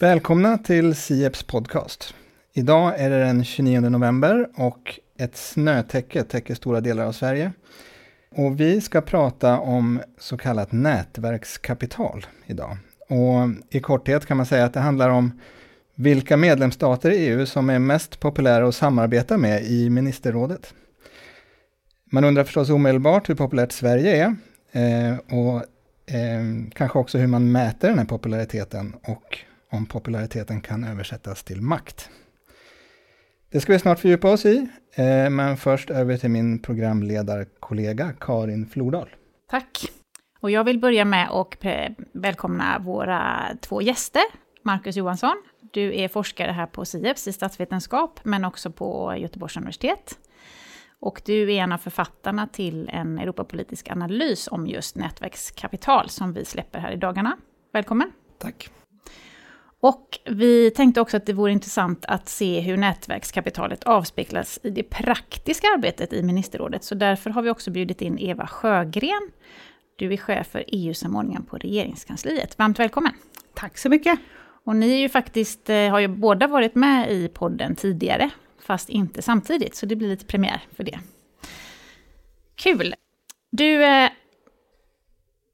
Välkomna till Sieps podcast. Idag är det den 29 november och ett snötäcke täcker stora delar av Sverige. Och vi ska prata om så kallat nätverkskapital idag. Och i korthet kan man säga att det handlar om vilka medlemsstater i EU som är mest populära att samarbeta med i ministerrådet. Man undrar förstås omedelbart hur populärt Sverige är eh, och eh, kanske också hur man mäter den här populariteten och om populariteten kan översättas till makt. Det ska vi snart fördjupa oss i, eh, men först över till min programledarkollega Karin Flordal. Tack. Och jag vill börja med att välkomna våra två gäster. Marcus Johansson, du är forskare här på SIEPS i statsvetenskap, men också på Göteborgs universitet. Och du är en av författarna till en Europapolitisk analys om just nätverkskapital som vi släpper här i dagarna. Välkommen! Tack! Och vi tänkte också att det vore intressant att se hur nätverkskapitalet avspeglas i det praktiska arbetet i ministerrådet. Så därför har vi också bjudit in Eva Sjögren. Du är chef för EU-samordningen på regeringskansliet. Varmt välkommen! Tack så mycket! Och ni är ju faktiskt, eh, har ju båda varit med i podden tidigare, fast inte samtidigt, så det blir lite premiär för det. Kul! Du, eh,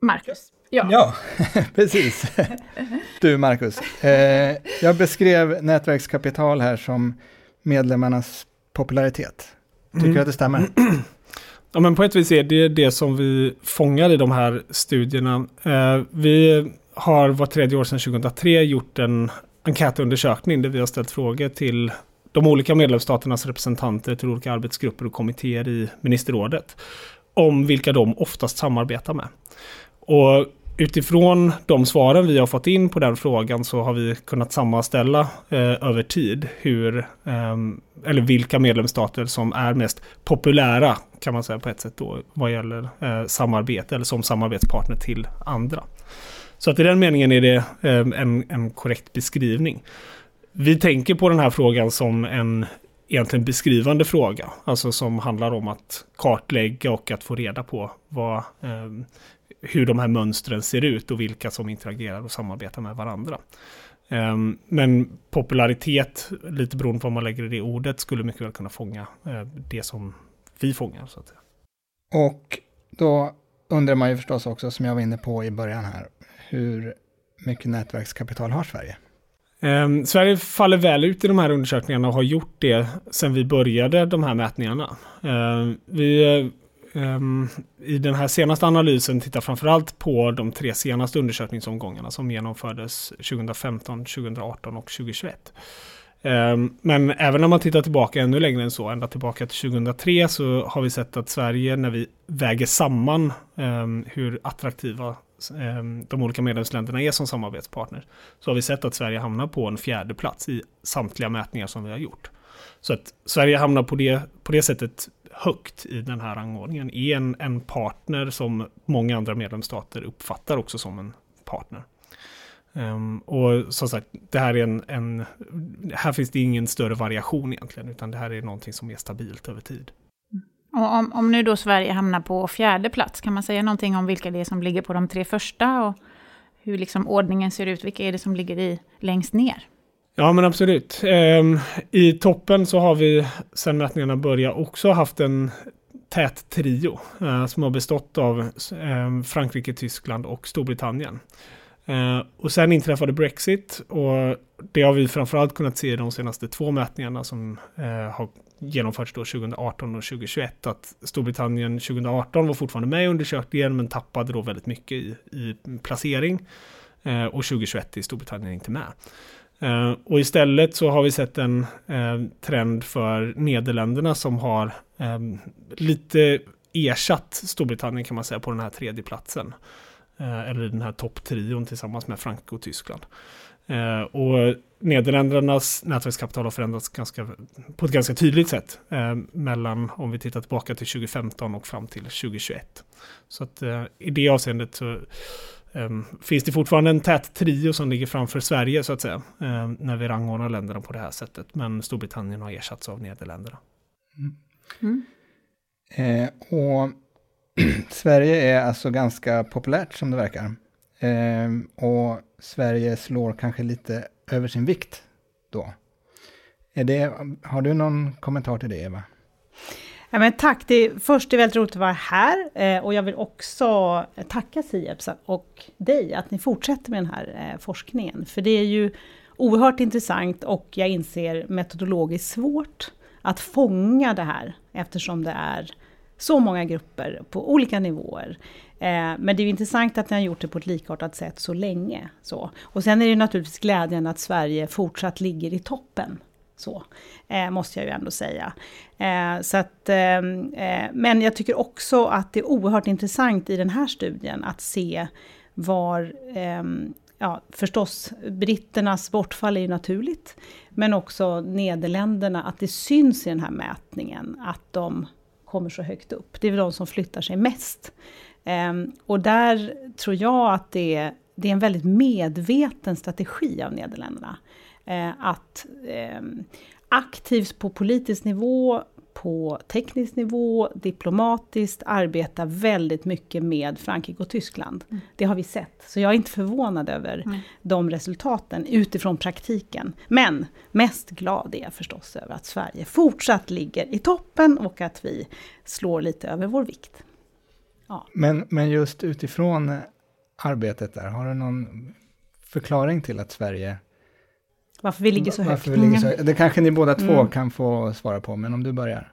Marcus, Ja, ja precis. Du Marcus, eh, jag beskrev nätverkskapital här som medlemmarnas popularitet. Tycker mm. du att det stämmer? Ja, men på ett vis är det det som vi fångar i de här studierna. Eh, vi har var tredje år sedan 2003 gjort en enkätundersökning där vi har ställt frågor till de olika medlemsstaternas representanter till olika arbetsgrupper och kommittéer i ministerrådet om vilka de oftast samarbetar med. Och utifrån de svaren vi har fått in på den frågan så har vi kunnat sammanställa eh, över tid hur, eh, eller vilka medlemsstater som är mest populära kan man säga på ett sätt då vad gäller eh, samarbete eller som samarbetspartner till andra. Så att i den meningen är det ehm, en, en korrekt beskrivning. Vi tänker på den här frågan som en egentligen beskrivande fråga, alltså som handlar om att kartlägga och att få reda på vad eh, hur de här mönstren ser ut och vilka som interagerar och samarbetar med varandra. Um, men popularitet, lite beroende på vad man lägger i det ordet, skulle mycket väl kunna fånga uh, det som vi fångar. Så att säga. Och då undrar man ju förstås också, som jag var inne på i början här, hur mycket nätverkskapital har Sverige? Um, Sverige faller väl ut i de här undersökningarna och har gjort det sedan vi började de här mätningarna. Uh, vi um, i den här senaste analysen tittar framförallt på de tre senaste undersökningsomgångarna som genomfördes 2015, 2018 och 2021. Um, ehm, men även om man tittar tillbaka ännu längre än så, ända tillbaka till 2003, så har vi sett att Sverige, när vi väger samman um, hur attraktiva de olika medlemsländerna är som samarbetspartner, så har vi sett att Sverige hamnar på en fjärde plats i samtliga mätningar som vi har gjort. Så att Sverige hamnar på det, på det sättet högt i den här rangordningen är en, en partner som många andra medlemsstater uppfattar också som en partner. Um, och som sagt, det här är en, en, här finns det ingen större variation egentligen, utan det här är någonting som är stabilt över tid. Mm. Och om, om nu då Sverige hamnar på fjärde plats, kan man säga någonting om vilka det är som ligger på de tre första och hur liksom ordningen ser ut? Vilka är det som ligger i längst ner? Ja men absolut. Ehm, I toppen så har vi sedan mätningarna började också haft en tät trio eh, som har bestått av eh, Frankrike, Tyskland och Storbritannien. Eh, och sen inträffade Brexit och det har vi framförallt kunnat se i de senaste två mätningarna som eh, har genomförts då 2018 och 2021. Att Storbritannien 2018 var fortfarande med i undersökningen men tappade då väldigt mycket i, i placering. Eh, och 2021 är Storbritannien inte med. Uh, och istället så har vi sett en uh, trend för Nederländerna som har um, lite ersatt Storbritannien kan man säga på den här tredjeplatsen. Uh, eller den här topptrion tillsammans med Frankrike och Tyskland. och Nederländernas nätverkskapital har förändrats ganska, på ett ganska tydligt sätt mellan om vi tittar tillbaka till 2015 och fram till 2021. Så att i det avseendet så Um, finns det fortfarande en tät trio som ligger framför Sverige så att säga, um, när vi rangordnar länderna på det här sättet. Men Storbritannien har ersatts av Nederländerna. Mm. Mm. Eh, och Sverige är alltså ganska populärt som det verkar. eh, och Sverige slår kanske lite över sin vikt då. Är det, har du någon kommentar till det, Eva? Ja, men tack, det är, först det är väldigt roligt att vara här eh, och jag vill också tacka Sieps och dig att ni fortsätter med den här eh, forskningen. För det är ju oerhört intressant och jag inser metodologiskt svårt att fånga det här eftersom det är så många grupper på olika nivåer. Eh, men det är intressant att ni har gjort det på ett likartat sätt så länge. Så. Och sen är det naturligtvis glädjande att Sverige fortsatt ligger i toppen. Så, eh, måste jag ju ändå säga. Eh, så att, ehm, eh, men jag tycker också att det är oerhört intressant i den här studien att se var ehm, ja, förstås, britternas bortfall är ju naturligt, men också Nederländerna, att det syns i den här mätningen att de kommer så högt upp. Det är väl de som flyttar sig mest. Ehm, och där tror jag att det är, det är en väldigt medveten strategi av Nederländerna. Uh, att um, aktivt på politisk nivå på teknisk nivå, diplomatiskt, arbeta väldigt mycket med Frankrike och Tyskland. Mm. Det har vi sett, så jag är inte förvånad över mm. de resultaten utifrån praktiken. Men mest glad är jag förstås över att Sverige fortsatt ligger i toppen och att vi slår lite över vår vikt. Ja. Men, men just utifrån arbetet där, har du någon förklaring till att Sverige varför vi ligger så högt. Vi ligger så högt. Det kanske ni båda två mm. kan få svara på, men om du börjar.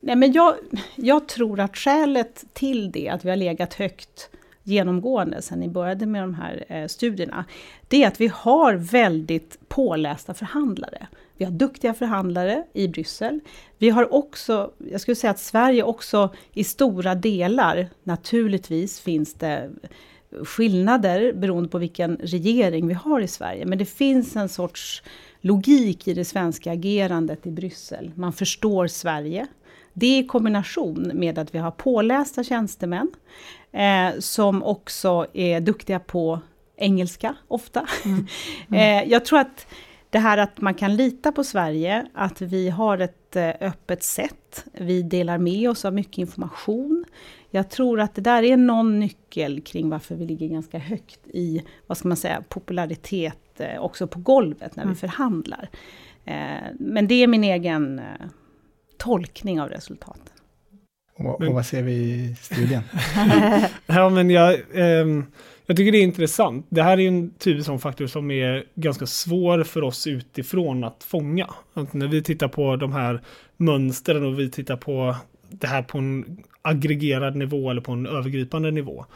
Nej, men jag, jag tror att skälet till det, att vi har legat högt genomgående sen ni började med de här eh, studierna, det är att vi har väldigt pålästa förhandlare. Vi har duktiga förhandlare i Bryssel. Vi har också, jag skulle säga att Sverige också i stora delar, naturligtvis finns det skillnader beroende på vilken regering vi har i Sverige. Men det finns en sorts logik i det svenska agerandet i Bryssel. Man förstår Sverige. Det i kombination med att vi har pålästa tjänstemän eh, som också är duktiga på engelska ofta. Mm. Mm. eh, jag tror att det här att man kan lita på Sverige, att vi har ett eh, öppet sätt, vi delar med oss av mycket information. Jag tror att det där är någon nyckel kring varför vi ligger ganska högt i, vad ska man säga, popularitet eh, också på golvet när mm. vi förhandlar. Eh, men det är min egen tolkning av resultaten. Och, och vad ser vi i studien? ja, men jag, eh, jag tycker det är intressant. Det här är en typ av faktor som är ganska svår för oss utifrån att fånga. Att när vi tittar på de här mönstren och vi tittar på det här på en aggregerad nivå eller på en övergripande nivå.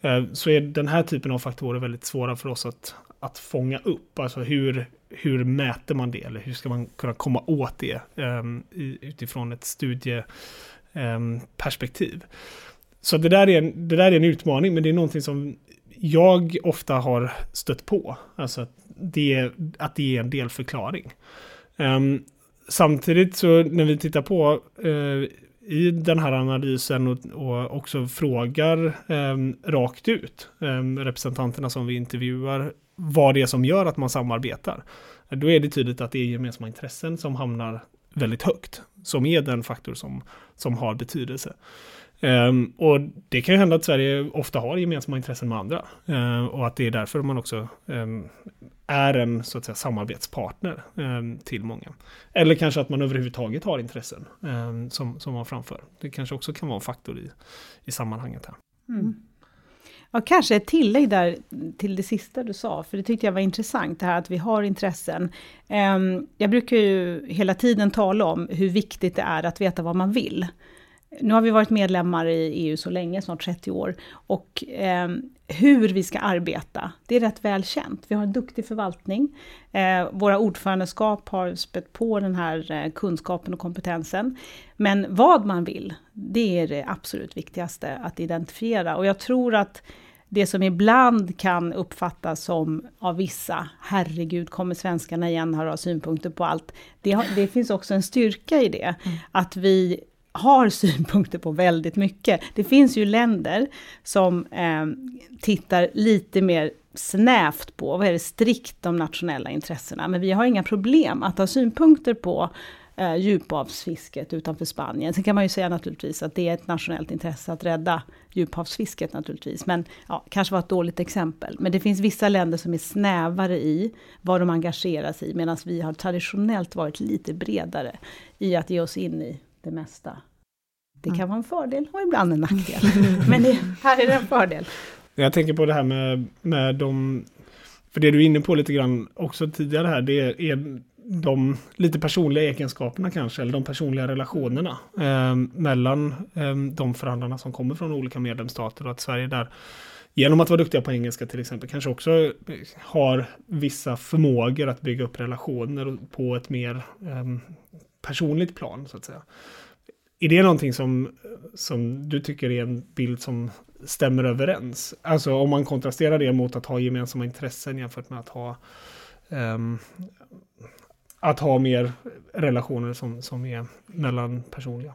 Eh, så är den här typen av faktorer väldigt svåra för oss att, att fånga upp. Alltså hur, hur mäter man det? Eller hur ska man kunna komma åt det um, utifrån ett studieperspektiv? Ehm, um, så det där, är en, det där är en utmaning, men det är någonting som jag ofta har stött på. Alltså att det, att det är en delförklaring. Um, samtidigt så när vi tittar på eh, i den här analysen och, och också frågar eh, rakt ut eh, representanterna som vi intervjuar vad det är som gör att man samarbetar. Då är det tydligt att det är gemensamma intressen som hamnar väldigt högt, som är den faktor som, som har betydelse. Um, och det kan ju hända att Sverige ofta har gemensamma intressen med andra. Uh, och att det är därför man också um, är en så att säga, samarbetspartner um, till många. Eller kanske att man överhuvudtaget har intressen som, som man framför. Det kanske också kan vara en faktor i, i sammanhanget här. Mm. Ja, kanske ett tillägg där till det sista du sa, för det tyckte jag var intressant, det här att vi har intressen. Jag brukar ju hela tiden tala om hur viktigt det är att veta vad man vill. Nu har vi varit medlemmar i EU så länge, snart 30 år, och eh, hur vi ska arbeta, det är rätt väl känt. Vi har en duktig förvaltning. Eh, våra ordförandeskap har spett på den här eh, kunskapen och kompetensen. Men vad man vill, det är det absolut viktigaste att identifiera. Och jag tror att det som ibland kan uppfattas som av vissa, herregud, kommer svenskarna igen här och har synpunkter på allt. Det, har, det finns också en styrka i det, mm. att vi har synpunkter på väldigt mycket. Det finns ju länder som eh, tittar lite mer snävt på, vad är det strikt de nationella intressena, men vi har inga problem att ha synpunkter på eh, djuphavsfisket utanför Spanien. Sen kan man ju säga naturligtvis att det är ett nationellt intresse att rädda djuphavsfisket naturligtvis. Men ja, kanske var ett dåligt exempel. Men det finns vissa länder som är snävare i vad de engagerar sig i. Medan vi har traditionellt varit lite bredare i att ge oss in i det mesta. Det kan vara en fördel och ibland en nackdel. Men det, här är det en fördel. Jag tänker på det här med, med de... För det du är inne på lite grann också tidigare här, det är de lite personliga egenskaperna kanske, eller de personliga relationerna eh, mellan eh, de förhandlarna som kommer från olika medlemsstater och att Sverige där genom att vara duktiga på engelska till exempel kanske också har vissa förmågor att bygga upp relationer på ett mer eh, personligt plan så att säga. Är det någonting som, som du tycker är en bild som stämmer överens? Alltså om man kontrasterar det mot att ha gemensamma intressen jämfört med att ha um, att ha mer relationer som, som är mellanpersonliga.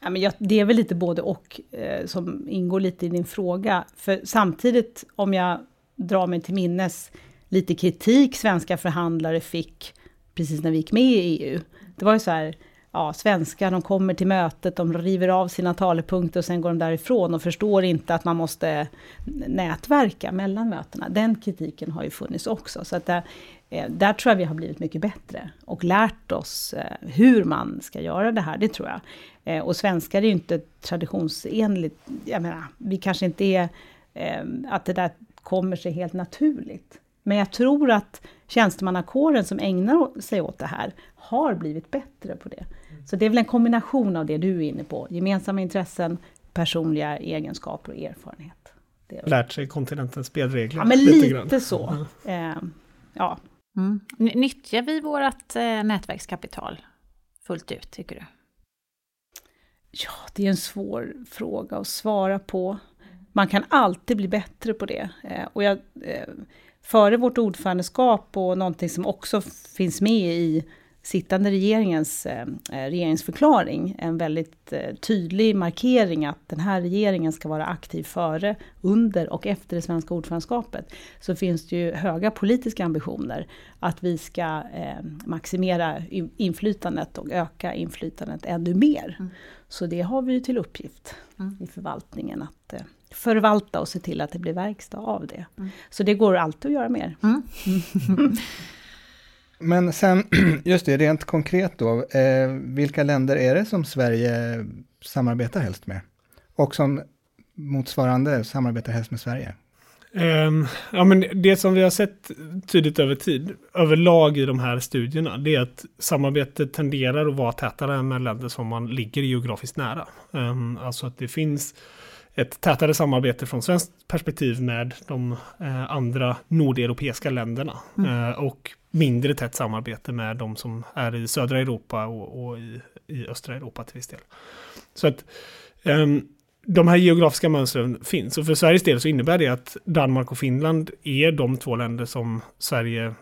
Ja, men jag, det är väl lite både och eh, som ingår lite i din fråga. För samtidigt, om jag drar mig till minnes lite kritik svenska förhandlare fick precis när vi gick med i EU. Det var ju så här, ja, svenskar, de kommer till mötet, de river av sina talepunkter och sen går de därifrån och förstår inte att man måste nätverka mellan mötena. Den kritiken har ju funnits också. Så att där, eh, där tror jag vi har blivit mycket bättre och lärt oss eh, hur man ska göra det här, det tror jag. Eh, och svenskar är ju inte traditionsenligt, jag menar, vi kanske inte är, att det där kommer sig helt naturligt. Men jag tror att tjänstemannakåren som ägnar sig åt det här har blivit bättre på det. Så det är väl en kombination av det du är inne på. Gemensamma intressen, personliga egenskaper och erfarenhet. Lärt sig kontinentens spelregler. Ja, men lite, lite så. Mm. Eh, ja. Mm. Nyttjar vi vårt eh, nätverkskapital fullt ut, tycker du? Ja, det är en svår fråga att svara på. Man kan alltid bli bättre på det. Eh, och jag, eh, före vårt ordförandeskap och någonting som också finns med i sittande regeringens eh, eh, regeringsförklaring en väldigt eh, tydlig markering att den här regeringen ska vara aktiv före, under och efter det svenska ordförandeskapet. Så finns det ju höga politiska ambitioner att vi ska eh, maximera inflytandet och öka inflytandet ännu mer. Mm. Så det har vi ju till uppgift mm. i förvaltningen att eh, förvalta och se till att det blir verkstad av det. Mm. Så det går alltid att göra mer. Mm. Men sen, just det, rent konkret då, eh, vilka länder är det som Sverige samarbetar helst med? Och som motsvarande samarbetar helst med Sverige? Um, ja, men det som vi har sett tydligt över tid, överlag i de här studierna, det är att samarbetet tenderar att vara tätare med länder som man ligger geografiskt nära. Um, alltså att det finns ett tätare samarbete från svenskt perspektiv med de eh, andra nordeuropeiska länderna. Mm. Eh, och mindre tätt samarbete med de som är i södra Europa och, och i, i, östra Europa till viss del. Så att um, de här geografiska mönstren finns. Och för Sveriges del så innebär det att Danmark och Finland är de två länder som Sverige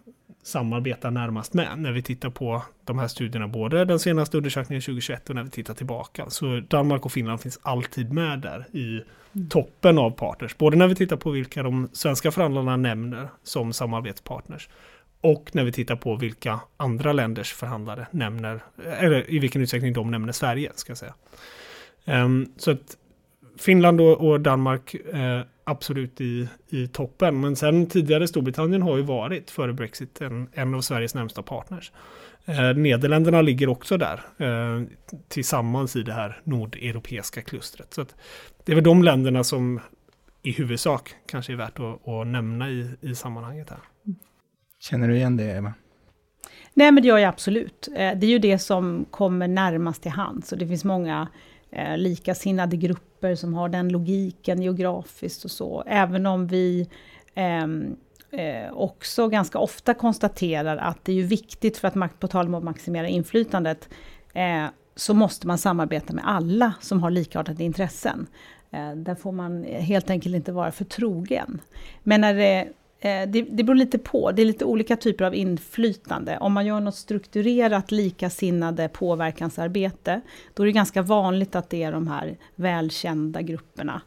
samarbetar närmast med när vi tittar på de här studierna, både den senaste undersökningen 2021 och när vi tittar tillbaka. Så Danmark och Finland finns alltid med där i mm. toppen av partners, både när vi tittar på vilka de svenska förhandlarna nämner som samarbetspartners och när vi tittar på vilka andra länders förhandlare nämner, eller i vilken utsträckning de nämner Sverige, ska jag säga. Um, så att Finland och, och Danmark eh, absolut i, i toppen. Men sen tidigare Storbritannien har ju varit före Brexit en, en av Sveriges närmsta partners. Eh, Nederländerna ligger också där eh, tillsammans i det här nordeuropeiska klustret. Så det är väl de länderna som i huvudsak kanske är värt att, att nämna i, i sammanhanget här. Känner du igen det, Eva? Nej, men det gör jag absolut. Eh, det är ju det som kommer närmast till hands. Och det finns många eh, likasinnade grupper som har den logiken geografiskt och så. Även om vi eh, eh, också ganska ofta konstaterar att det är ju viktigt för att, på tal om att maximera inflytandet, eh, så måste man samarbeta med alla som har likartade intressen. Eh, där får man helt enkelt inte vara för trogen. Men när det Eh, det, det beror lite på, det är lite olika typer av inflytande. Om man gör något strukturerat likasinnade påverkansarbete, då är det ganska vanligt att det är de här välkända grupperna.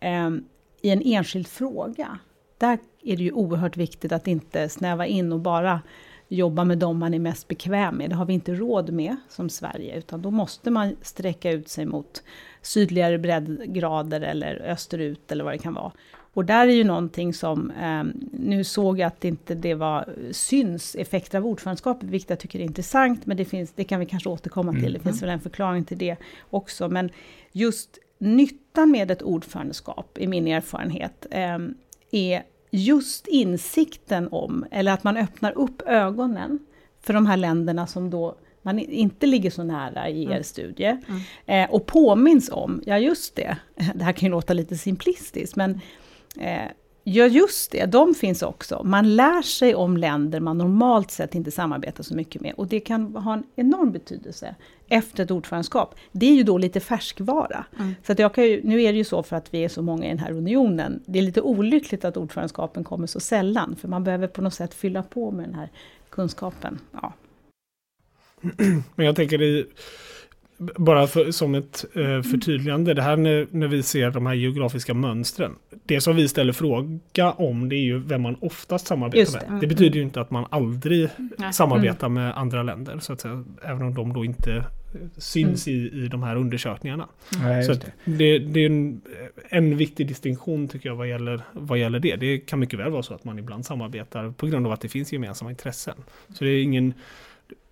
Ehm, I en enskild fråga, där är det ju oerhört viktigt att inte snäva in och bara jobba med dem man är mest bekväm med. Det har vi inte råd med som Sverige, utan då måste man sträcka ut sig mot sydligare breddgrader eller österut eller vad det kan vara. Och där är ju någonting som, eh, nu såg jag att inte det var syns effekter av ordförandeskapet, vilket jag tycker är intressant, men det, finns, det kan vi kanske återkomma till, det finns väl en förklaring till det också. Men just nyttan med ett ordförandeskap, i min erfarenhet, eh, är just insikten om, eller att man öppnar upp ögonen för de här länderna som då man inte ligger så nära i er mm. studie. Mm. Eh, och påminns om, ja just det, det här kan ju låta lite simplistiskt, men eh, Ja, just det, de finns också. Man lär sig om länder man normalt sett inte samarbetar så mycket med. Och det kan ha en enorm betydelse efter ett ordförandeskap. Det är ju då lite färskvara. Mm. Så att jag kan ju, nu är det ju så för att vi är så många i den här unionen. Det är lite olyckligt att ordförandskapen kommer så sällan. För man behöver på något sätt fylla på med den här kunskapen. Ja. Men jag tänker i bara för, som ett eh, förtydligande, det här när, när vi ser de här geografiska mönstren. Det som vi ställer fråga om det är ju vem man oftast samarbetar det. med. Mm. Det betyder ju inte att man aldrig mm. samarbetar med andra länder, så att säga, även om de då inte syns mm. i, i de här undersökningarna. Nej, så det. Det, det. är en, en viktig distinktion tycker jag vad gäller, vad gäller det. Det kan mycket väl vara så att man ibland samarbetar på grund av att det finns gemensamma intressen. Så det är ingen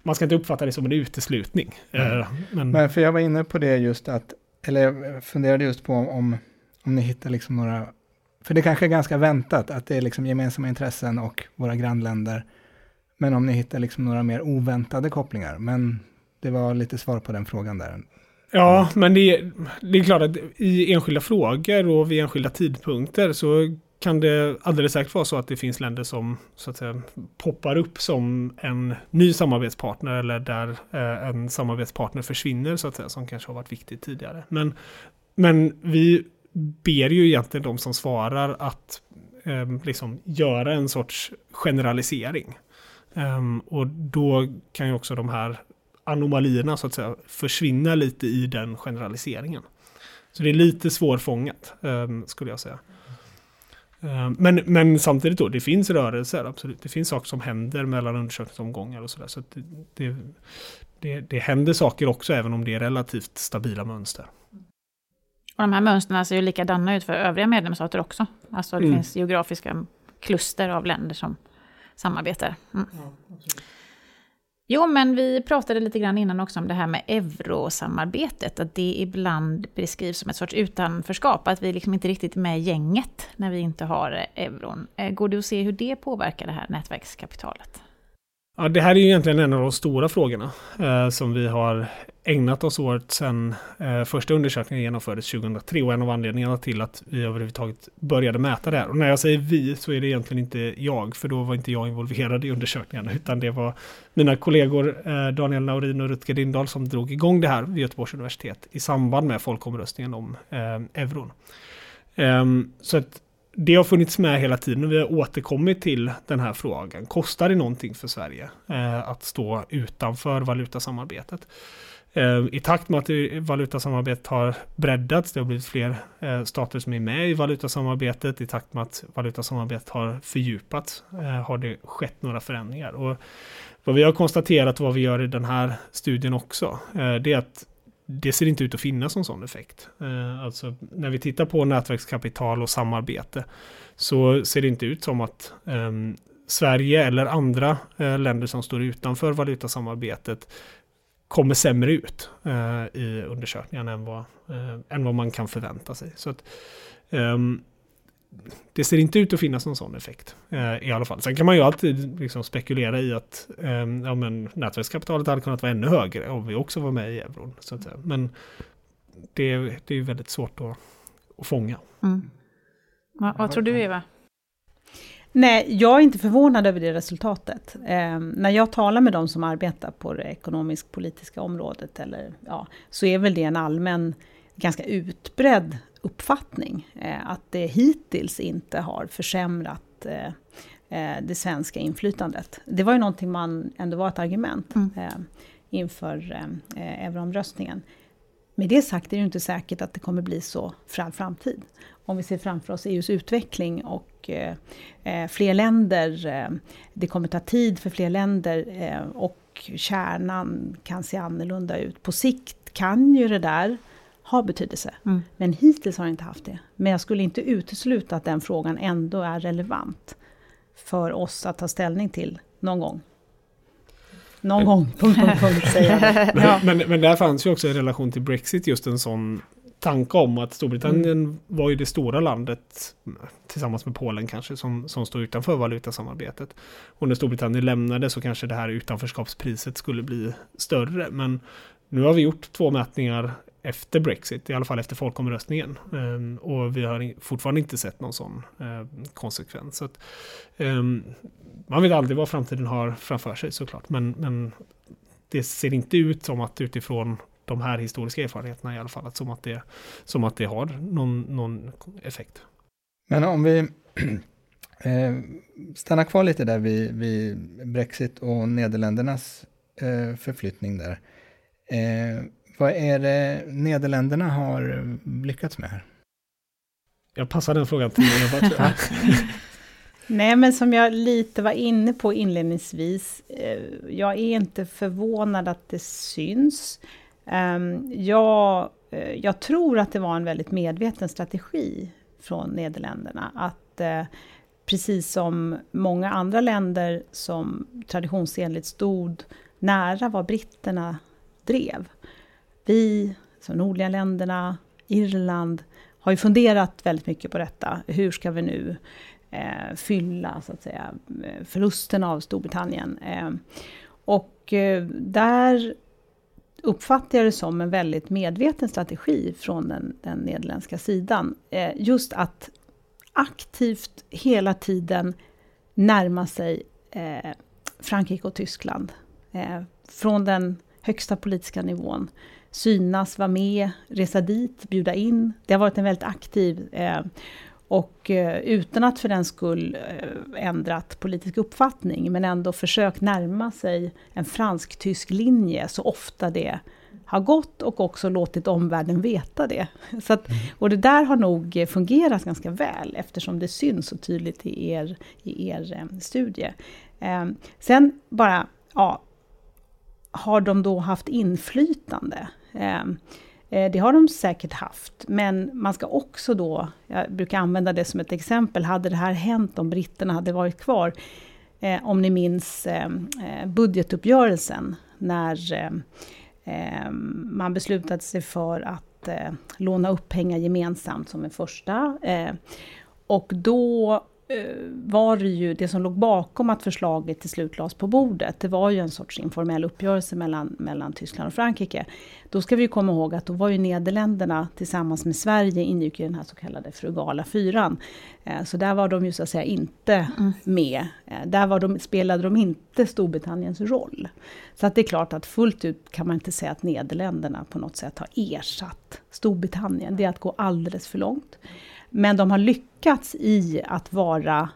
man ska inte uppfatta det som en uteslutning. Mm. Men... Men för jag var inne på det just att, eller jag funderade just på om, om ni hittar liksom några, för det kanske är ganska väntat att det är liksom gemensamma intressen och våra grannländer. Men om ni hittar liksom några mer oväntade kopplingar. Men det var lite svar på den frågan där. Ja, men det är, det är klart att i enskilda frågor och vid enskilda tidpunkter så kan det alldeles säkert vara så att det finns länder som så att säga, poppar upp som en ny samarbetspartner eller där eh, en samarbetspartner försvinner så att säga, som kanske har varit viktigt tidigare. Men, men vi ber ju egentligen de som svarar att eh, liksom göra en sorts generalisering. Um, och då kan ju också de här anomalierna så att säga försvinna lite i den generaliseringen. Så det är lite svårfångat um, skulle jag säga. Eh, men, men samtidigt då, det finns rörelser, absolut. Det finns saker som händer mellan undersökningsomgångar och sådär. Så, så det, det, det, det händer saker också, även om det är relativt stabila mönster. Och de här mönstren ser ju likadana ut för övriga medlemsstater också. Alltså det mm. finns geografiska kluster av länder som samarbetar. Mm. Ja, Jo, men vi pratade lite grann innan också om det här med eurosamarbetet, att det ibland beskrivs som ett sorts utanförskap, att vi liksom inte riktigt är med gänget när vi inte har euron. Eh, går det att se hur det påverkar det här nätverkskapitalet? Ja, det här är ju egentligen en av de stora frågorna eh, som vi har ägnat oss åt sedan eh, första undersökningen genomfördes 2003 och en av anledningarna till att vi överhuvudtaget började mäta det här. Och när jag säger vi så är det egentligen inte jag, för då var inte jag involverad i undersökningarna, utan det var mina kollegor eh, Daniel Naurin och Rutger Lindahl som drog igång det här vid Göteborgs universitet i samband med folkomröstningen om eh, euron. Ehm, så att det har funnits med hela tiden och vi har återkommit till den här frågan. Kostar det någonting för Sverige eh, att stå utanför valutasamarbetet? Eh, I takt med att valutasamarbetet har breddats, det har blivit fler eh, stater som är med i valutasamarbetet, i takt med att valutasamarbetet har fördjupats, eh, har det skett några förändringar. Och vad vi har konstaterat, vad vi gör i den här studien också, eh, det är att det ser inte ut att finnas en sån effekt. Eh, alltså när vi tittar på nätverkskapital och samarbete så ser det inte ut som att um, Sverige eller andra uh, länder som står utanför valutasamarbetet kommer sämre ut uh, i undersökningen än vad, uh, än vad man kan förvänta sig. Så att, um, det ser inte ut att finnas någon sån effekt eh, i alla fall. Sen kan man ju alltid liksom spekulera i att eh, ja, men nätverkskapitalet hade kunnat vara ännu högre om vi också var med i euron. Så att säga. Men det, det är väldigt svårt att, att fånga. Mm. Vad, vad tror du Eva? Nej, jag är inte förvånad över det resultatet. Eh, när jag talar med de som arbetar på det ekonomisk-politiska området, eller, ja, så är väl det en allmän, ganska utbredd uppfattning. Eh, att det hittills inte har försämrat eh, eh, det svenska inflytandet. Det var ju någonting man ändå var ett argument mm. inför euroomröstningen. med det sagt är det inte säkert att det kommer bli så för all framtid. Om vi ser framför oss EUs utveckling och fler länder, det kommer ta tid för fler länder och kärnan kan se annorlunda ut. På sikt kan ju det där ha betydelse, mm. men hittills har det inte haft det. Men jag skulle inte utesluta att den frågan ändå är relevant för oss att ta ställning till någon gång. Någon men, gång, punkt, punkt, punkt, säger jag. men, ja. men, men där fanns ju också i relation till Brexit just en sån tanke om att Storbritannien mm. var ju det stora landet tillsammans med Polen kanske som, som står utanför valutasamarbetet. Och när Storbritannien lämnade så kanske det här utanförskapspriset skulle bli större. Men nu har vi gjort två mätningar efter Brexit, i alla fall efter folkomröstningen. Ehm, och vi har fortfarande inte sett någon sån ehm, konsekvens. Så att, ehm, man vet aldrig vad framtiden har framför sig såklart, men, men det ser inte ut som att utifrån de här historiska erfarenheterna i alla fall, att som att det, som att det har någon, någon effekt. Men om vi eh, stannar kvar lite där vid, vid Brexit och Nederländernas eh, förflyttning där. Eh, vad är det Nederländerna har lyckats med här? Jag passar den frågan till Eva. Nej, men som jag lite var inne på inledningsvis, eh, jag är inte förvånad att det syns. Ehm, jag, eh, jag tror att det var en väldigt medveten strategi från Nederländerna att eh, precis som många andra länder som traditionsenligt stod nära vad britterna drev. Vi, alltså de nordliga länderna, Irland, har ju funderat väldigt mycket på detta. Hur ska vi nu eh, fylla så att säga, förlusten av Storbritannien? Eh, och eh, där uppfattar jag det som en väldigt medveten strategi från den, den nederländska sidan. Eh, just att aktivt hela tiden närma sig eh, Frankrike och Tyskland. Eh, från den högsta politiska nivån. Synas, vara med, resa dit, bjuda in. Det har varit en väldigt aktiv eh, och eh, utan att för den skull eh, ändrat politisk uppfattning, men ändå försökt närma sig en fransk-tysk linje så ofta det har gått och också låtit omvärlden veta det. Så att, mm. och det där har nog fungerat ganska väl eftersom det syns så tydligt i er, i er eh, studie. sen bara, ja, har de då haft inflytande? Ehm, eh, det har de säkert haft, men man ska också då, jag brukar använda det som ett exempel, hade det här hänt om britterna hade varit kvar, eh, om ni minns ehm, eh, budgetuppgörelsen, när ehm, man beslutade sig för att låna upp pengar gemensamt som en första. och då var det ju det som låg bakom att förslaget till slut lades på bordet. Det var ju en sorts informell uppgörelse mellan, mellan Tyskland och Frankrike. Då ska vi komma ihåg att då var ju Nederländerna tillsammans med Sverige ingick i den här så kallade frugala fyran. Eh, så där var de ju så att säga inte mm. med. Eh, där var de, spelade de inte Storbritanniens roll. Så att det är klart att fullt ut kan man inte säga att Nederländerna på något sätt har ersatt Storbritannien. Det är att gå alldeles för långt. Men de har lyckats i att vara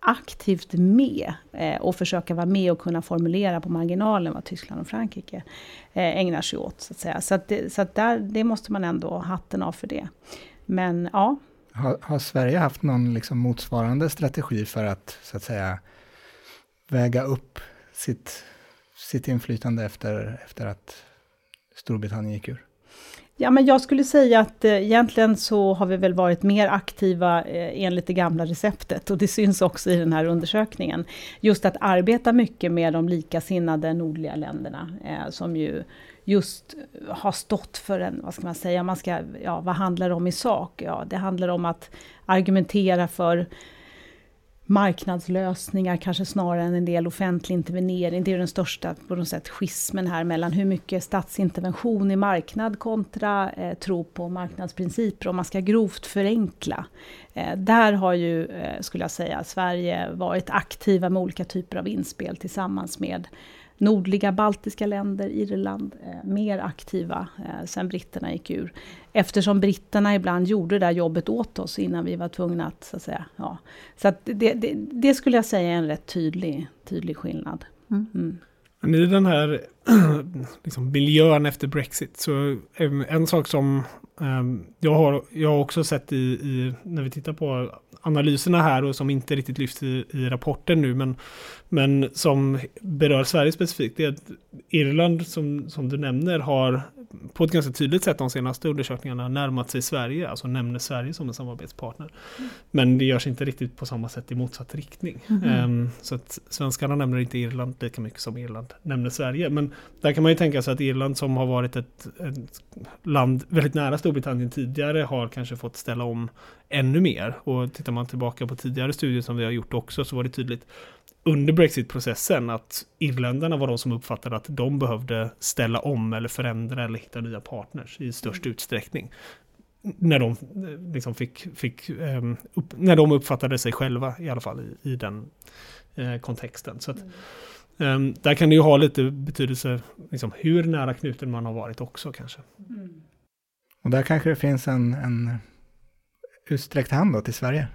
aktivt med eh, och försöka vara med och kunna formulera på marginalen vad Tyskland och Frankrike eh, ägnar sig åt. Så att säga. Så, att det, så att där, det måste man ändå ha hatten av för det. Men ja. Har, har Sverige haft någon liksom motsvarande strategi för att, så att säga, väga upp sitt, sitt inflytande efter, efter att Storbritannien gick ur? Ja, men jag skulle säga att eh, egentligen så har vi väl varit mer aktiva eh, enligt det gamla receptet och det syns också i den här undersökningen. Just att arbeta mycket med de likasinnade nordliga länderna eh, som ju just har stått för en, vad ska man säga, man ska, ja, vad handlar det om i sak? Ja, det handlar om att argumentera för marknadslösningar kanske snarare än en del offentlig intervenering. Det är den största på något sätt schismen här mellan hur mycket statsintervention i marknad kontra eh, tro på marknadsprinciper om man ska grovt förenkla. Eh, där har ju, eh, skulle jag säga, Sverige varit aktiva med olika typer av inspel tillsammans med nordliga baltiska länder, Irland, eh, mer aktiva eh, sen britterna gick ur. Eftersom britterna ibland gjorde det där jobbet åt oss innan vi var tvungna att, så att säga, ja. Så att det, det, det, skulle jag säga är en rätt tydlig, tydlig skillnad. Mm. Mm. I den här liksom, miljön efter Brexit. Så ehm, en sak som ehm, jag, har, jag har också sett i, i, när vi tittar på analyserna här och som inte riktigt lyfts i, i rapporten nu men, men som berör Sverige specifikt det är att Irland som, som du nämner har på ett ganska tydligt sätt de senaste undersökningarna närmat sig Sverige, alltså nämner Sverige som en samarbetspartner. Mm. Men det görs inte riktigt på samma sätt i motsatt riktning. Mm. Så att svenskarna nämner inte Irland lika mycket som Irland nämner Sverige. Men där kan man ju tänka sig att Irland som har varit ett, ett land väldigt nära Storbritannien tidigare har kanske fått ställa om ännu mer. Och tittar man tillbaka på tidigare studier som vi har gjort också så var det tydligt under Brexit-processen att irländarna var de som uppfattade att de behövde ställa om eller förändra eller hitta nya partners i störst mm. utsträckning. När de, liksom fick, fick um, upp, när de uppfattade sig själva i alla fall i, i den uh, kontexten. Så att, um, där kan det ju ha lite betydelse liksom, hur nära knuten man har varit också kanske. Mm. Och där kanske det finns en, en utsträckt hand då till Sverige?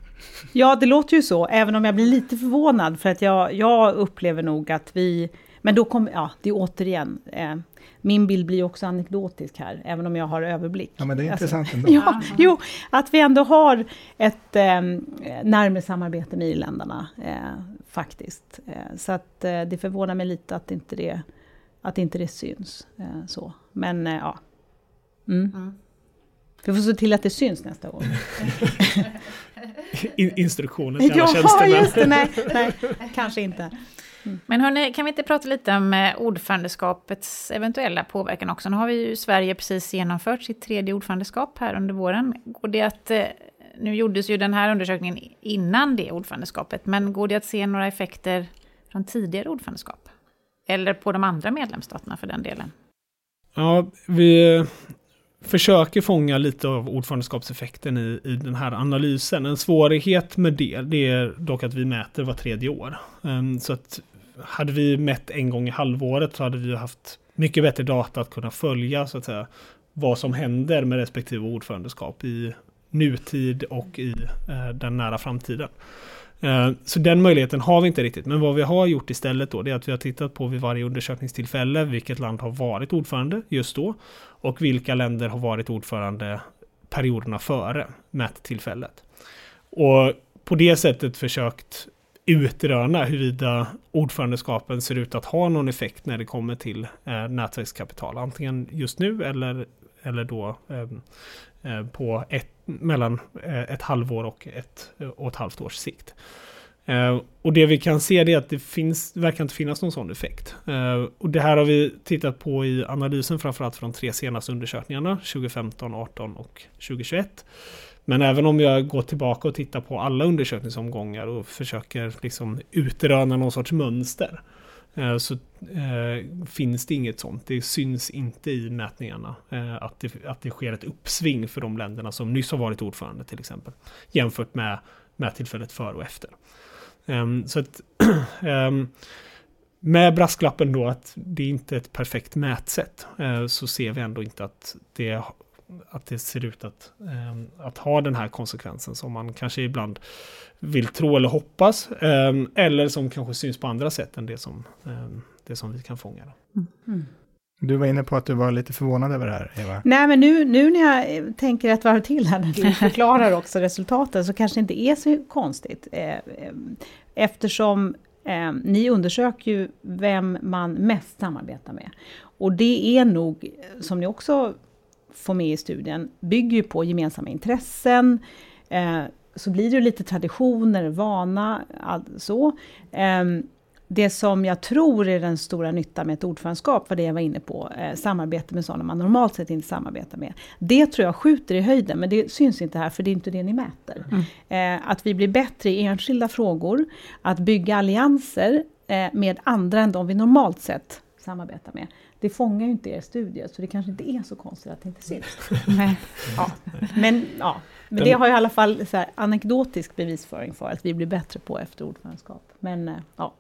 Ja, det låter ju så, även om jag blir lite förvånad, för att jag, jag upplever nog att vi... Men då kommer, ja, det är återigen, eh, min bild blir också anekdotisk här, även om jag har överblick. Ja, men det är alltså, intressant ändå. Ja, jo, att vi ändå har ett eh, närmare samarbete med irländarna, eh, faktiskt. Eh, så att eh, det förvånar mig lite att inte det, att inte det syns. Eh, så. Men eh, ja. Mm. Mm. Vi får se till att det syns nästa gång. In instruktioner till alla tjänstemän. Ja, just det. Nej, nej kanske inte. Mm. Men hörni, kan vi inte prata lite om eh, ordförandeskapets eventuella påverkan också? Nu har vi ju Sverige precis genomfört sitt tredje ordförandeskap här under våren. Går det att, eh, nu gjordes ju den här undersökningen innan det ordförandeskapet, men går det att se några effekter från tidigare ordförandeskap? Eller på de andra medlemsstaterna för den delen? Ja, vi försöker fånga lite av ordförandeskapseffekten i, i den här analysen. En svårighet med det, det är dock att vi mäter var tredje år. Um, så att hade vi mätt en gång i halvåret så hade vi haft mycket bättre data att kunna följa så att säga vad som händer med respektive ordförandeskap i nutid och i eh, den nära framtiden. Eh, så den möjligheten har vi inte riktigt. Men vad vi har gjort istället då, det är att vi har tittat på vid varje undersökningstillfälle vilket land har varit ordförande just då och vilka länder har varit ordförande perioderna före mättillfället. Och på det sättet försökt utröna huruvida ordförandeskapen ser ut att ha någon effekt när det kommer till eh, nätverkskapital. Antingen just nu eller, eller då eh, eh på ett, mellan eh, ett halvår och ett och ett halvt års sikt. Eh, och det vi kan se är att det finns, verkar inte finnas någon sån effekt. Eh, och det här har vi tittat på i analysen framförallt från de tre senaste undersökningarna, 2015, 18 och 2021. Men även om jag går tillbaka och tittar på alla undersökningsomgångar och försöker liksom utröna någon sorts mönster så eh, finns det inget sånt. Det syns inte i mätningarna eh, att, det, att det sker ett uppsving för de länderna som nyss har varit ordförande till exempel. Jämfört med mättillfället före och efter. Um, så att um, med brasklappen då att det inte är ett perfekt mätsätt uh, så ser vi ändå inte att det, att det ser ut att, um, att ha den här konsekvensen som man kanske ibland vill tro eller hoppas. eller som kanske syns på andra sätt än det som, det som vi kan fånga. Mm. Du var inne på att du var lite förvånad över det här, Eva. Nej, men nu, nu när jag tänker ett varv till här, när du förklarar också resultaten, så kanske det inte är så konstigt. Eh, eh, eftersom eh, ni undersöker ju vem man mest samarbetar med. Och det är nog, som ni också får med i studien, bygger ju på gemensamma intressen, så blir det ju lite traditioner, vana, så det som jag tror är den stora nyttan med ett ordförandeskap, var det jag var inne på, eh, samarbete med sådana man normalt sett inte samarbetar med. Det tror jag skjuter i höjden, men det syns inte här, för det är inte det ni mäter. Mm. Eh, att vi blir bättre i enskilda frågor, att bygga allianser eh, med andra än de vi normalt sett samarbetar med. Det fångar ju inte er studie, så det kanske inte är så konstigt att det inte syns. ja. Men, ja. Men det har jag i alla fall så här, anekdotisk bevisföring för att vi blir bättre på efter ordförandeskap. Men eh, ja.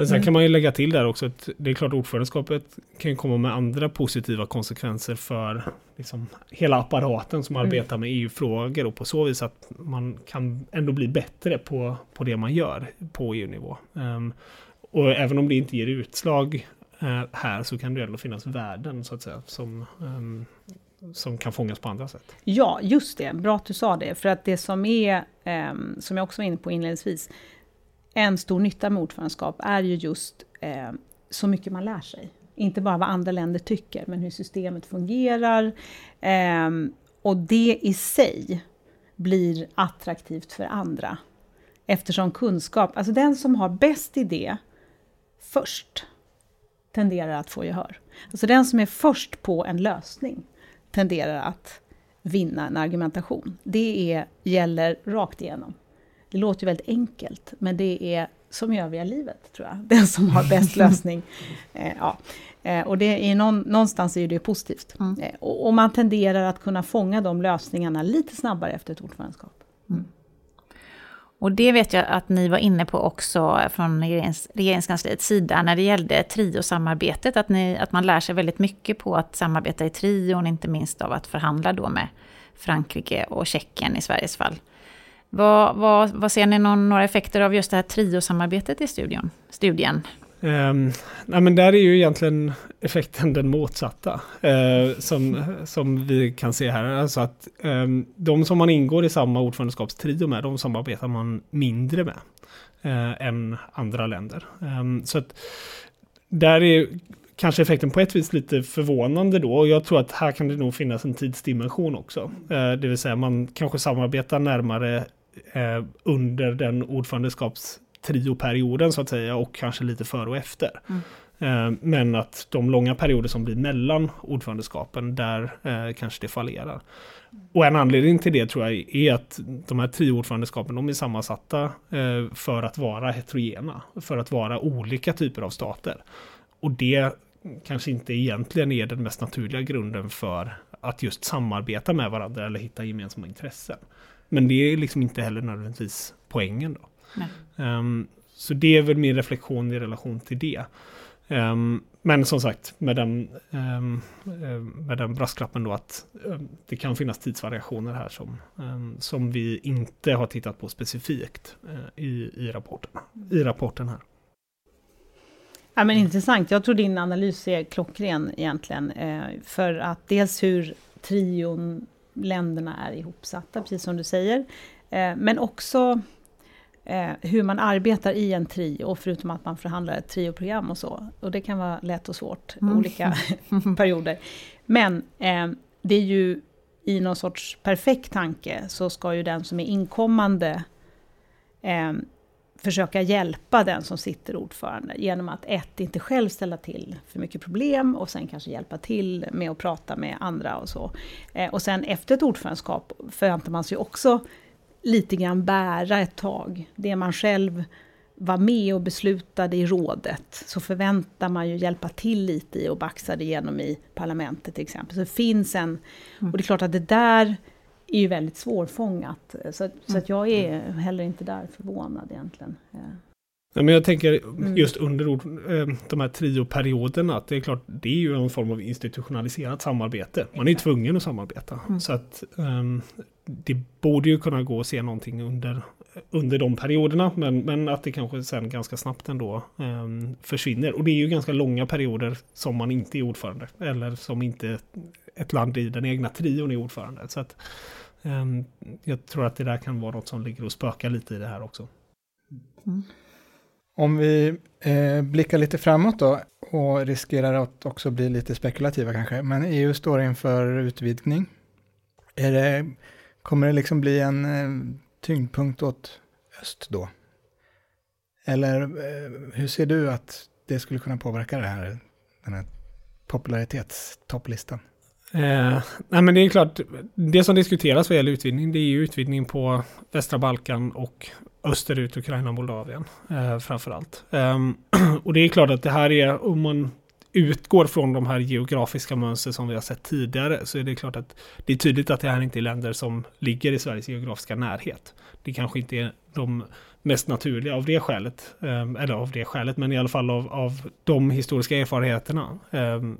Men sen mm. kan man ju lägga till där också att det är klart ordförandeskapet kan komma med andra positiva konsekvenser för liksom hela apparaten som mm. arbetar med EU-frågor och på så vis att man kan ändå bli bättre på, på det man gör på EU-nivå. Um, och även om det inte ger utslag eh, här så kan det ändå finnas värden så att säga som, um, som kan fångas på andra sätt. Ja, just det. Bra att du sa det. För att det som är, um, som jag också var inne på inledningsvis, en stor nytta med ordförandeskap är ju just eh, så mycket man lär sig. Inte bara vad andra länder tycker, men hur systemet fungerar. Ehm, och det i sig blir attraktivt för andra. Eftersom kunskap, alltså den som har bäst idé först tenderar att få gehör. Alltså den som är först på en lösning tenderar att vinna en argumentation. Det är, gäller rakt igenom. Det låter ju väldigt enkelt, men det är som i övriga livet, tror jag. Den som har bäst lösning. Eh, ja. Eh, och det är någon, någonstans är det positivt. Mm. Eh, och, och, man tenderar att kunna fånga de lösningarna lite snabbare efter ett ordförandeskap. Mm. Och det vet jag att ni var inne på också från regerings, regeringskansliets sida när det gällde triosamarbetet, att, ni, att man lär sig väldigt mycket på att samarbeta i trion, inte minst av att förhandla då med Frankrike och Tjeckien i Sveriges fall. Vad, vad, vad ser ni någon, några effekter av just det här triosamarbetet i studion, studien? Um, nej men där är ju egentligen effekten den motsatta. Uh, som, som vi kan se här. Alltså att um, de som man ingår i samma ordförandeskapstrio med, de samarbetar man mindre med. Uh, än andra länder. Um, så att där är kanske effekten på ett vis lite förvånande då. Och jag tror att här kan det nog finnas en tidsdimension också. Uh, det vill säga man kanske samarbetar närmare under den ordförandeskaps trioperioden så att säga och kanske lite före och efter. Mm. Eh, men att de långa perioder som blir mellan ordförandeskapen, där eh, kanske det fallerar. Och en anledning till det tror jag är att de här tio ordförandeskapen de är sammansatta eh, för att vara heterogena, för att vara olika typer av stater. Och det kanske inte egentligen är den mest naturliga grunden för att just samarbeta med varandra eller hitta gemensamma intressen. Men det är liksom inte heller nödvändigtvis poängen då. Um, så det är väl min reflektion i relation till det. Um, men som sagt, med den, um, med den brasklappen då att det kan finnas tidsvariationer här som, som vi inte har tittat på specifikt uh, i, i, rapporten, i rapporten här. Ja, men intressant. Jag tror din analys är klockren egentligen. Eh, för att dels hur trion länderna är ihopsatta, precis som du säger. Eh, men också eh, hur man arbetar i en trio, förutom att man förhandlar ett trioprogram och så. Och det kan vara lätt och svårt, mm. olika perioder. Men eh, det är ju i någon sorts perfekt tanke, så ska ju den som är inkommande försöka hjälpa den som sitter ordförande genom att ett, inte själv ställa till för mycket problem och sen kanske hjälpa till med att prata med andra och så. Eh, och sen efter ett ordförandeskap förväntar man sig också lite grann bära ett tag. Det man själv var med och beslutade i rådet, så förväntar man ju hjälpa till lite i och baxa det igenom i parlamentet till exempel. Så det finns en... Och det är klart att det där är ju väldigt svårfångat. Så, så att jag är heller inte där förvånad egentligen. Ja, men jag tänker mm. just under eh, de här trioperioderna, att det är klart, det är ju en form av institutionaliserat samarbete. Man är ju tvungen att samarbeta. Mm. Så att um, det borde ju kunna gå att se någonting under, under de perioderna, men, men att det kanske sen ganska snabbt ändå um, försvinner. Och det är ju ganska långa perioder som man inte är ordförande, eller som inte ett land i den egna trion är ordförande. Så att um, jag tror att det där kan vara något som ligger och spökar lite i det här också. Mm. Om vi eh, blickar lite framåt då och riskerar att också bli lite spekulativa kanske, men EU står inför utvidgning. Är det, kommer det liksom bli en eh, tyngdpunkt åt öst då? Eller eh, hur ser du att det skulle kunna påverka det här, den här popularitetstopplistan? Eh, nej men det är klart, det som diskuteras vad gäller utvidgning, det är ju utvidgning på västra Balkan och österut, Ukraina och Moldavien eh, framförallt. Eh, och det är klart att det här är, om man utgår från de här geografiska mönster som vi har sett tidigare, så är det klart att det är tydligt att det här inte är länder som ligger i Sveriges geografiska närhet. Det kanske inte är de mest naturliga av det skälet, ehm, eller av det skälet, men i alla fall av, av de historiska erfarenheterna, ehm,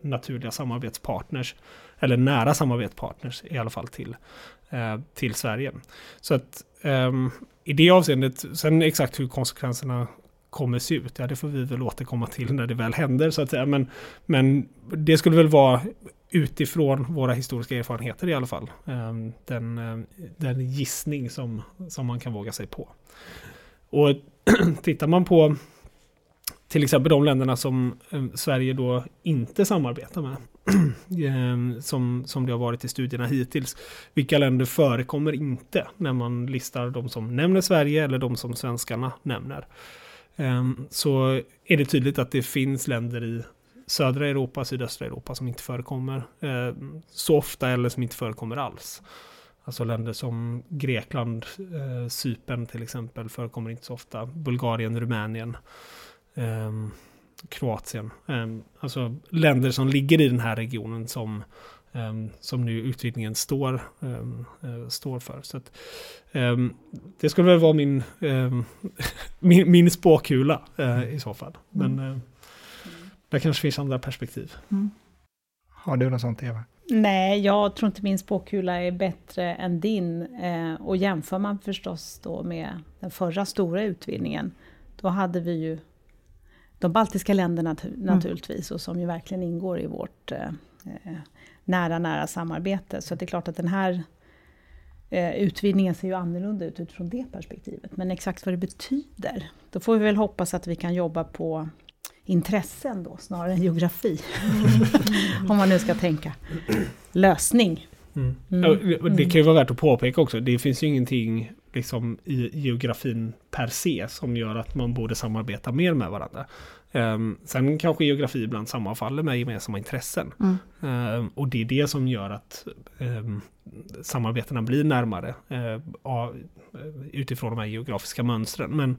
naturliga samarbetspartners, eller nära samarbetspartners i alla fall till, eh, till Sverige. Så att ehm, i det avseendet, sen exakt hur konsekvenserna kommer se ut, ja det får vi väl återkomma till när det väl händer så att säga. Men, men det skulle väl vara utifrån våra historiska erfarenheter i alla fall. Ehm, den, eh, den gissning som, som man kan våga sig på. Och tittar man på till exempel de länderna som eh, Sverige då inte samarbetar med. Ehm, som, som det har varit i studierna hittills. Vilka länder förekommer inte när man listar de som nämner Sverige eller de som svenskarna nämner. Ehm, så är det tydligt att det finns länder i södra Europa, sydöstra Europa som inte förekommer eh, så ofta eller som inte förekommer alls. Alltså länder som Grekland, eh, Cypern till exempel förekommer inte så ofta. Bulgarien, Rumänien, eh, Kroatien. Eh, alltså länder som ligger i den här regionen som, eh, som nu utvidgningen står, eh, eh, står för. Så att, det skulle väl vara min, min, min spåkula i så fall. Men, det kanske finns andra perspektiv. Mm. Har du något sånt Eva? Nej, jag tror inte min spåkula är bättre än din. Eh, och jämför man förstås då med den förra stora utvidgningen, då hade vi ju de baltiska länderna mm. naturligtvis, och som ju verkligen ingår i vårt eh, eh, nära, nära samarbete. Så det är klart att den här eh, utvidgningen ser ju annorlunda ut utifrån det perspektivet. Men exakt vad det betyder, då får vi väl hoppas att vi kan jobba på intressen då, snarare än geografi. Mm. Om man nu ska tänka lösning. Mm. Mm. Det kan ju vara värt att påpeka också, det finns ju ingenting liksom, i geografin per se som gör att man borde samarbeta mer med varandra. Um, sen kanske geografi ibland sammanfaller med gemensamma intressen. Mm. Um, och det är det som gör att um, samarbetena blir närmare uh, utifrån de här geografiska mönstren. Men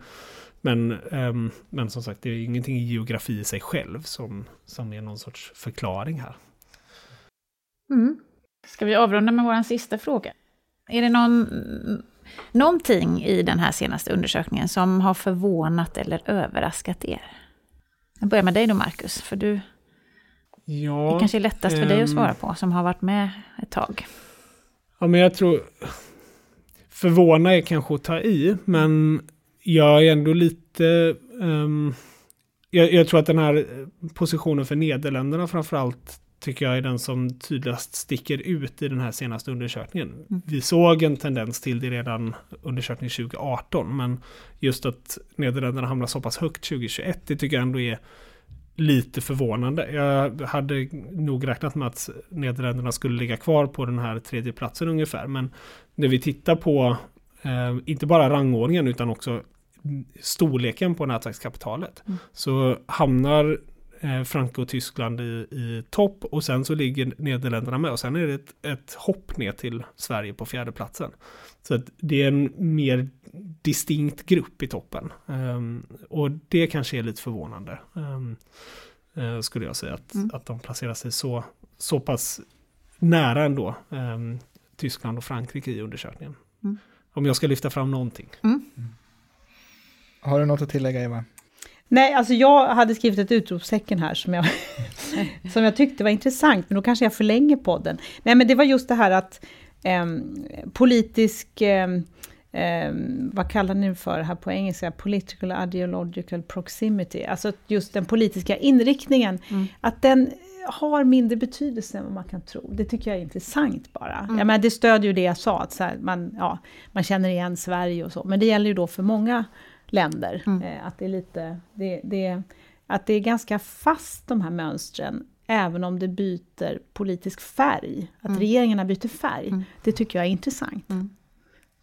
men, um, men som sagt, det är ingenting i geografi i sig själv som, som är någon sorts förklaring här. Mm. Ska vi avrunda med vår sista fråga? Är det någon, någonting i den här senaste undersökningen som har förvånat eller överraskat er? Jag börjar med dig då, Marcus, för du... Ja, det kanske är lättast för um, dig att svara på, som har varit med ett tag. Ja, men jag tror... Förvåna är kanske att ta i, men jag är ändå lite... Um, jag, jag, tror att den här positionen för Nederländerna framförallt tycker jag är den som tydligast sticker ut i den här senaste undersökningen. Mm. Vi såg en tendens till det redan undersökningen 2018, men just att Nederländerna hamnar så pass högt 2021, det tycker jag ändå är lite förvånande. Jag hade nog räknat med att Nederländerna skulle ligga kvar på den här tredje platsen ungefär, men när vi tittar på eh, inte bara rangordningen utan också storleken på nätverkskapitalet. Mm. Så hamnar eh, Frankrike och Tyskland i, i topp och sen så ligger Nederländerna med och sen är det ett, ett hopp ner till Sverige på fjärde platsen. Så att det är en mer distinkt grupp i toppen. Um, och det kanske är lite förvånande. Um, uh, skulle jag säga att, mm. att de placerar sig så, så pass nära ändå um, Tyskland och Frankrike i undersökningen. Mm. Om jag ska lyfta fram någonting. Mm. Har du något att tillägga Eva? Nej, alltså jag hade skrivit ett utropstecken här som jag, som jag tyckte var intressant, men då kanske jag förlänger podden. Nej, men det var just det här att eh, politisk, eh, eh, vad kallar ni det för här på engelska, political ideological proximity, alltså just den politiska inriktningen, mm. att den har mindre betydelse än vad man kan tro. Det tycker jag är intressant bara. Mm. Ja, men det stödjer ju det jag sa, att så här, man, ja, man känner igen Sverige och så, men det gäller ju då för många länder. Mm. Eh, att, det är lite, det, det, att det är ganska fast de här mönstren, även om det byter politisk färg. Att mm. regeringarna byter färg, mm. det tycker jag är intressant. Mm.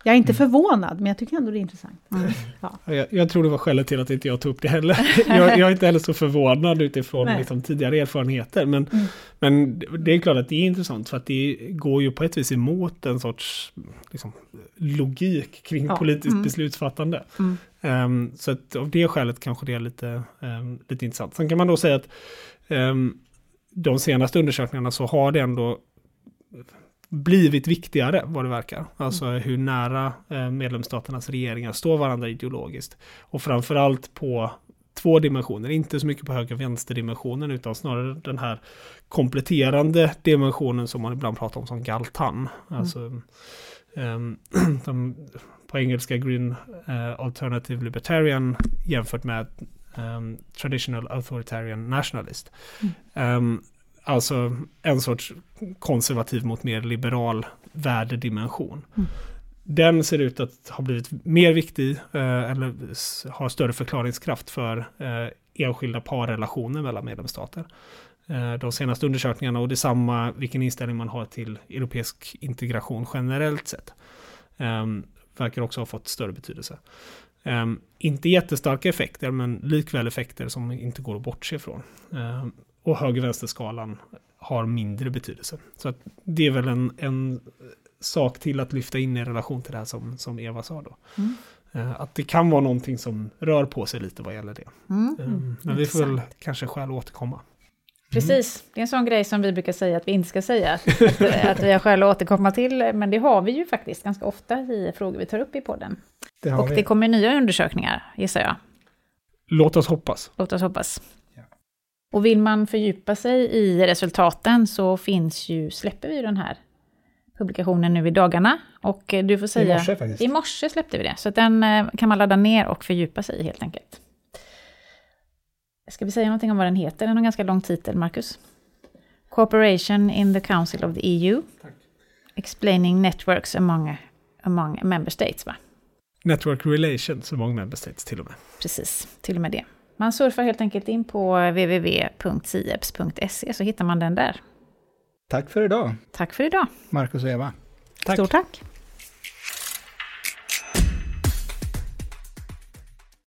Jag är inte mm. förvånad, men jag tycker ändå det är intressant. Mm. Ja. Jag, jag, tror det var skälet till att inte jag tog upp det heller. jag, jag är inte heller så förvånad utifrån liksom, tidigare erfarenheter. Men, mm. men det är klart att det är intressant för att det går ju på ett vis emot en sorts liksom, logik kring ja. politiskt mm. beslutsfattande. Um, så att av det skälet kanske det är lite, um, lite intressant. Sen kan man då säga att um, de senaste undersökningarna så har det ändå blivit viktigare vad det verkar. Alltså mm. hur nära eh, medlemsstaternas regeringar står varandra ideologiskt. Och framförallt på två dimensioner, inte så mycket på höger vänster dimensionen utan snarare den här kompletterande dimensionen som man ibland pratar om som galtan. Mm. Alltså um, de, på engelska Green uh, Alternative Libertarian jämfört med um, Traditional Authoritarian Nationalist. Mm. Um, alltså en sorts konservativ mot mer liberal värdedimension. Mm. Den ser ut att ha blivit mer viktig eh, eller har större förklaringskraft för eh, enskilda parrelationer mellan medlemsstater. Eh, de senaste undersökningarna och detsamma vilken inställning man har till europeisk integration generellt sett. Um, verkar också ha fått större betydelse. Um, inte jättestarka effekter, men likväl effekter som inte går att bortse ifrån. Um, och höger-vänster-skalan har mindre betydelse. Så att det är väl en, en sak till att lyfta in i relation till det här som, som Eva sa då. Mm. Uh, att det kan vara någonting som rör på sig lite vad gäller det. Mm. Um, men vi får väl kanske skäl återkomma. Precis, det är en sån grej som vi brukar säga att vi inte ska säga. Att, att vi har skäl att återkomma till, men det har vi ju faktiskt ganska ofta i frågor vi tar upp i podden. Det och vi. det kommer nya undersökningar, gissar jag. Låt oss hoppas. Låt oss hoppas. Och vill man fördjupa sig i resultaten så finns ju, släpper vi den här publikationen nu i dagarna. Och du får säga... I morse faktiskt. I morse släppte vi det, så den eh, kan man ladda ner och fördjupa sig i helt enkelt. Ska vi säga någonting om vad den heter? Den har en ganska lång titel, Marcus. Cooperation in the Council of the EU. Tack. Explaining networks among, among member states, va? Network relations among member states till och med. Precis, till och med det. Man surfar helt enkelt in på www.sieps.se så hittar man den där. Tack för idag. Tack för idag. Marcus och Eva. Tack. Stort tack.